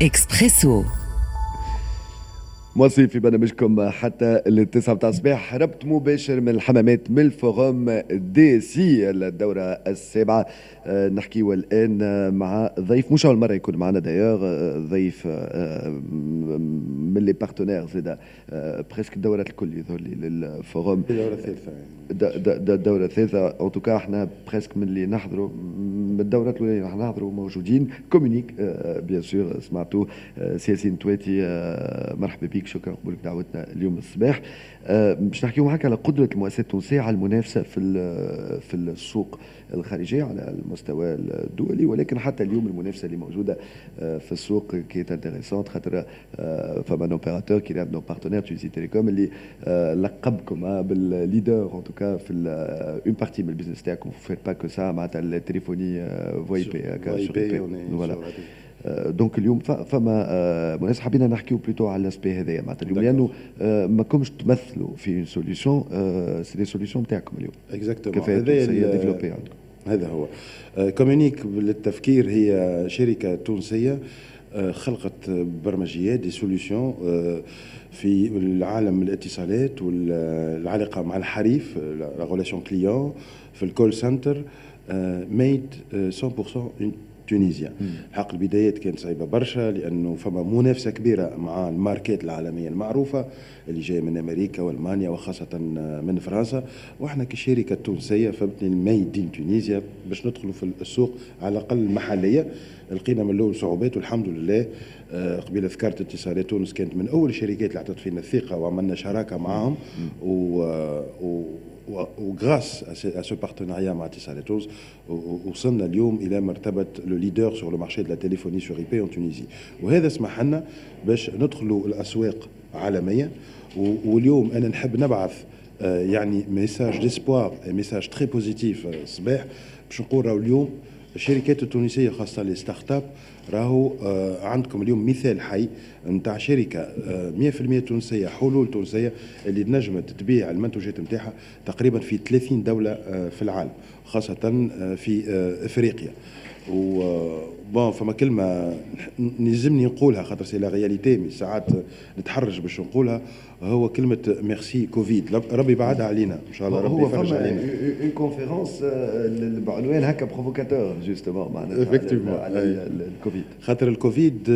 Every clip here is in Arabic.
Expresso. مواصلين في برنامجكم حتى التسعة بتاع الصباح ربط مباشر من الحمامات من الفوروم دي سي الدورة السابعة. آه، نحكيو الآن مع ضيف مش أول مرة يكون معنا دايوغ آه، ضيف آه، من لي بارتنير زاد بريسك الدورات الكل يظهر لي للفوروم الدورة الثالثة الدورة الثالثة أو توكا إحنا بريسك من اللي نحضروا من الدورات الأولى راح نحضروا موجودين. كومونيك بيان سور سمعتوا سياسين تواتي مرحبا بك. شكرا قبولك دعوتنا اليوم الصباح. آه، باش نحكيو معك على قدرة المؤسسات التونسية على المنافسة في في السوق الخارجية على المستوى الدولي ولكن حتى اليوم المنافسة اللي موجودة آه، في السوق كي انتريسونت خاطر آه، فما ان اوبيراتور كي نو بارتنير تونسي تيليكوم اللي لقبكم بالليدر ان توكا في اون بارتي من البيزنس تاعكم. فيت با كو سا معناتها التليفوني oui ben voilà donc اليوم فما مناسب حبينا نحكيو plutôt على ال aspect هذايا. معناتها اليوم لأنه ما كومش تمثلوا في une solution c'est des solutions نتاعكم اليوم. exactement هذا هذا هو. كومونيك بالتفكير هي شركة تونسية خلقت برمجيات des solutions في العالم الاتصالات والعلاقة مع الحريف la relation client في ال call center made 100% Tunisia. حق البدايات كانت صعيبة برشا لأنه فما منافسة كبيرة مع الماركات العالمية المعروفة اللي جاية من أمريكا وألمانيا وخاصة من فرنسا. وإحنا كشركة تونسية فهمتني ال made in Tunisia باش ندخلوا في السوق على الأقل المحليه لقينا من الأول صعوبات والحمد لله آه، قبيل ذكرت اتصالات تونس كانت من أول الشركات اللي أعطت فينا الثقة وعملنا شراكة معهم و, و و grâce à ce partenariat مع اتصالات تونس وصلنا اليوم إلى مرتبه le leader sur le marché de la téléphonie sur IP en Tunisie وهذا سمح لنا باش ندخلوا الاسواق عالميه واليوم أنا نحب نبعث يعني message d'espoir message très positif الصباح باش نقول راهو اليوم الشركات التونسيه خاصة les start-up راهو آه عندكم اليوم مثال حي نتاع شركة آه 100% تونسية حلول تونسية اللي نجمت تبيع المنتوجات نتاعها تقريبا في 30 دولة آه في العالم خاصة آه، في آه، إفريقيا. و bon فما كلمة نلزمني نقولها خاطر c'est la réalité mais ساعات نتحرج باش نقولها هو كلمة merci Covid. ربي بعدها علينا إن شاء الله ربي يفرج علينا. une conférence بعنوان هكا provocateur justement معناتها على الكوفيد خاطر الكوفيد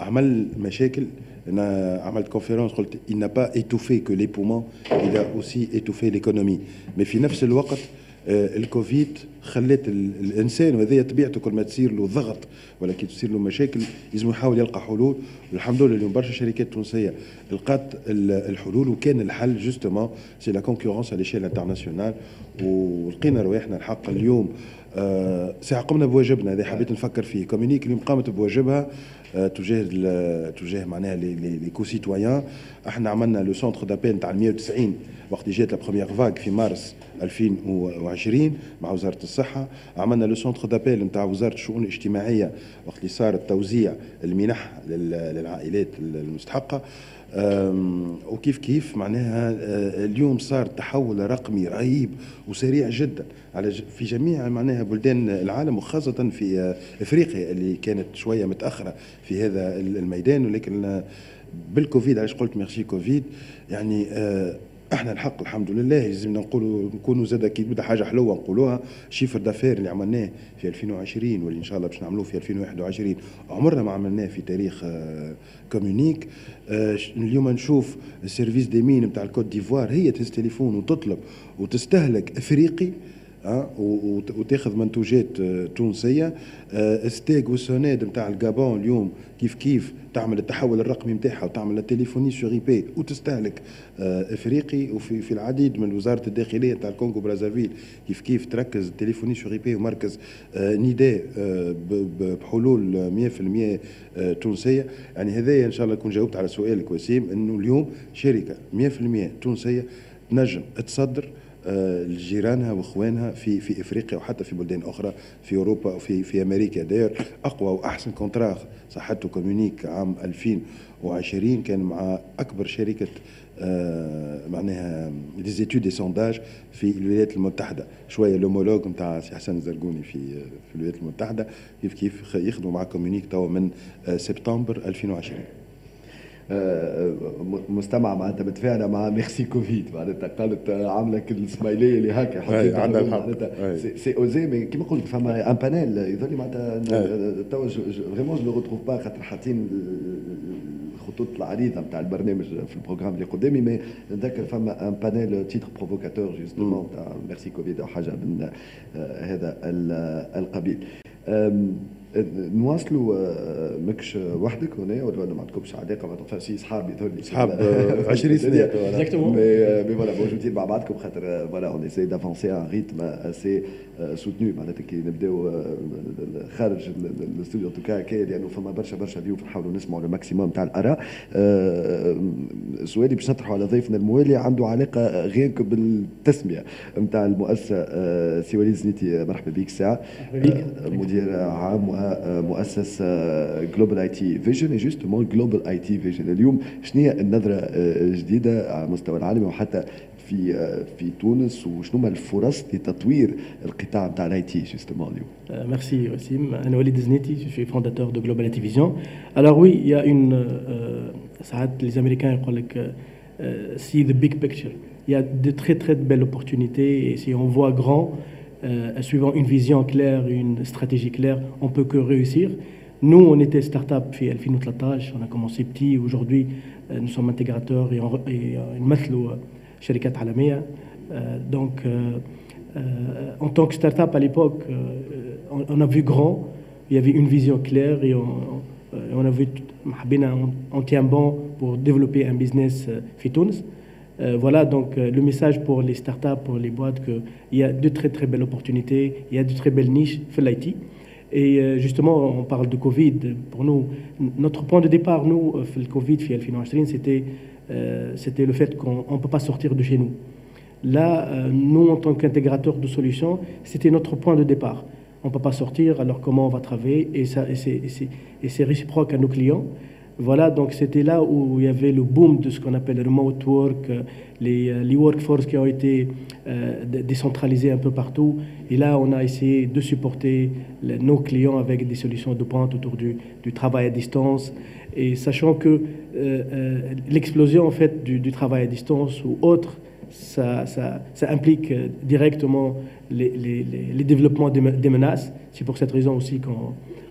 عمل مشاكل. أنا عملت conférence قلت il n'a pas étouffé que les poumons il a aussi étouffé l'économie. Mais في نفس الوقت آه، الكوفيد خلت الإنسان وهذه طبيعته كل ما تصير له ضغط ولا كي تصير له مشاكل لازم يحاول يلقى حلول. والحمد لله اليوم برشا شركات تونسية لقات الحلول وكان الحل justement c'est la concurrence على l'échelle internationale ولقينا رواحنا الحق اليوم. آه ساعة قمنا بواجبنا هذا حبيت نفكر فيه. كومينيك اليوم قامت بواجبها. آه تجاه تجاه معناها les concitoyens إحنا عملنا le centre d'appel نتاع 190 وقت جات la première vague في مارس 2020 مع وزارة الصحة. عملنا le centre d'appel نتاع وزارة الشؤون الاجتماعية. وقت اللي صار التوزيع المنح للعائلات المستحقة. وكيف كيف معناها آه، اليوم صار تحول رقمي رهيب وسريع جدا على في جميع معناها بلدان العالم وخاصة في آه، إفريقيا اللي كانت شوية متأخرة في هذا الميدان ولكن بالكوفيد علاش قلت merci Covid يعني آه، إحنا الحق الحمد لله لازمنا نقولوا نكونوا زاد كي تبدا حاجة حلوة نقولوها chiffre d'affaires اللي عملناه في 2020 واللي إن شاء الله باش نعملوه في 2021 عمرنا ما عملناه في تاريخ كومونيك آه، آه، اليوم نشوف ال service des mines نتاع الكوت ديفوار هي تهز تليفون وتطلب وتستهلك أفريقي؟ وتاخذ منتوجات آه، تونسية. STEG والسوناد نتاع الجابون اليوم كيف كيف تعمل التحول الرقمي نتاعها وتعمل ال téléphonie sur IP وتستهلك آه، إفريقي وفي في العديد من وزارة الداخلية نتاع الكونغو برازافيل كيف كيف تركز ال téléphonie sur IP ومركز آه، نداء آه، بحلول 100% تونسية. يعني هذايا إن شاء الله كون جاوبت على سؤالك وسيم إنه اليوم شركة 100% تونسية تنجم تصدر لجيرانها وإخوانها في في إفريقيا وحتى في بلدان أخرى في أوروبا وفي في أمريكا. d'ailleurs أقوى وأحسن contrat صحته كومونيك عام 2020 كان مع أكبر شركة آه معناها d'études de sondage في الولايات المتحدة. شوية l'homologue نتاع سي حسن الزرقوني في في الولايات المتحدة كيف كيف يخدموا مع كومونيك توا من آه سبتمبر 2020 مستمع معناتها متفاعله مع merci Covid معناتها قالت عاملة السمايليه اللي هكا حطيتها عندها الحق. c'est osé mais كيما قلت فما un panel يظل معناتها توا vraiment je retrouve pas خاطر حاطين الخطوط العريضة نتاع البرنامج في ال programme اللي قدامي mais نتذكر فما un panel titre provocateur justement تاع merci Covid أو حاجة من هذا القبيل. نواصلوا ماكش وحدك هنا ولا ما عندكمش علاقه ما في اصحاب يظهر لي اصحاب 20 سنة. mais voilà موجودين مع بعضكم خاطر voilà on essaie d'avancer un rythme assez soutenu معناتها كي نبداو خارج الاستوديو tout cas كي لأنه فما برشا برشا اليوم نحاولوا نسمعوا ال maximum تاع الأراء. سؤالي باش نطرحه على ضيفنا الموالي عنده علاقة غير بالتسمية نتاع المؤسسة سي وليد زنيتي مرحبا بك ساعة. مدير عام مؤسس Global IT Vision justement Global IT Vision اليوم شنو هي النظرة الجديدة على مستوى العالمي وحتى في في تونس وشنو الفرص لتطوير القطاع نتاع ال IT justement اليوم؟ ميرسي وسيم أنا وليد زنيتي je suis fondateur de Global IT Vision alors oui y a un ساعات les Américains يقول لك سي ذا بيج بيكتشر il y a de très très belles opportunités et si on voit grand euh, suivant une vision claire, une stratégie claire, on peut que réussir. Nous, on était start-up في 2013, on a commencé petit, aujourd'hui euh, nous sommes intégrateurs et, on, et نمثلوا شركات عالمية. Euh, donc en tant que start-up à l'époque, on, on, a vu grand, il y avait une vision claire et on, on a vu, on, tient bon pour développer un business في تونس. euh, voilà donc euh, le message pour les startups, pour les boîtes, qu'il y a de très très belles opportunités, il y a de très belles niches fait l'IT. Et euh, justement, on parle de Covid. Pour nous, notre point de départ, nous, le Covid, c'était c'était le fait qu'on ne peut pas sortir de chez nous. Là, nous, en tant qu'intégrateur de solutions, c'était notre point de départ. On ne peut pas sortir, alors comment on va travailler? Et, ça, et c'est réciproque à nos clients. Voilà, donc c'était là où il y avait le boom de ce qu'on appelle le remote work, les, les workforces qui ont été euh, décentralisés un peu partout. Et là, on a essayé de supporter nos clients avec des solutions de pointe autour du, travail à distance. Et sachant que euh, euh, l'explosion en fait du, travail à distance ou autre, ça, ça, implique directement les, les, développements des menaces. C'est pour cette raison aussi qu'on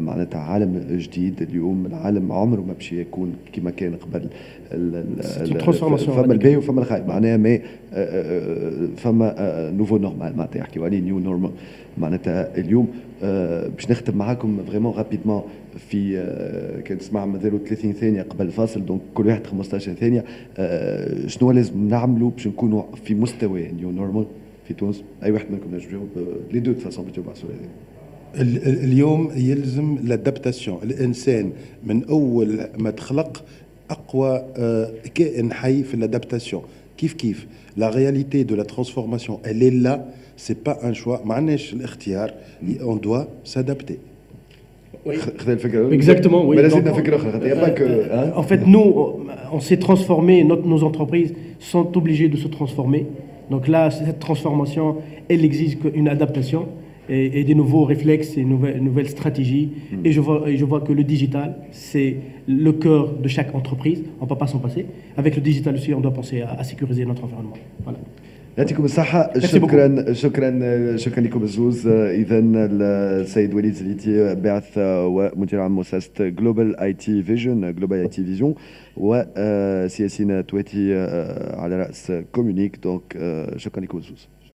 معناتها عالم جديد اليوم العالم عمره ما باش يكون كما كان قبل. فما الباهي وفما الخايب. معناها ما فما nouveau normal معناتها يحكيوا عليه new normal معناتها اليوم باش نختم معاكم vraiment rapidement في كان تسمع مازالوا 30 ثانية قبل الفاصل donc كل واحد 15 ثانية. شنو لازم نعملوا باش نكونوا في مستوى new normal في تونس؟ أي واحد منكم نجم يجاوب لي de façon باش تجاوب على السؤال اليوم يلزم الادابتاسيون الانسان من اول ما تخلق اقوى كائن حي في الادابتاسيون كيف كيف لا رياليتي دو لا ترانسفورماسيون elle est là c'est pas un choix ما عندناش الاختيار on doit s'adapter Oui. Exactement, oui. Mais là, c'est une figure autre. Il n'y a pas que. Hein? En fait, nous, on s'est transformé, notre, nos entreprises sont obligées de se transformer. Donc là, cette transformation, elle exige une adaptation et, et, des nouveaux réflexes et nouvelles, nouvelles stratégies. Mmh. Et, je vois, et je vois que le digital, c'est le cœur de chaque entreprise. On ne peut pas s'en passer. Avec le digital aussi, on doit penser à, à sécuriser notre environnement. Voilà. يعطيكم الصحة شكرا شكرا شكرا لكم الزوز إذا السيد وليد زليتي باعث ومدير عام مؤسسة جلوبال اي تي فيجن جلوبال اي تي فيجن وسياسين تويتي على رأس كومونيك دونك شكرا لكم الزوز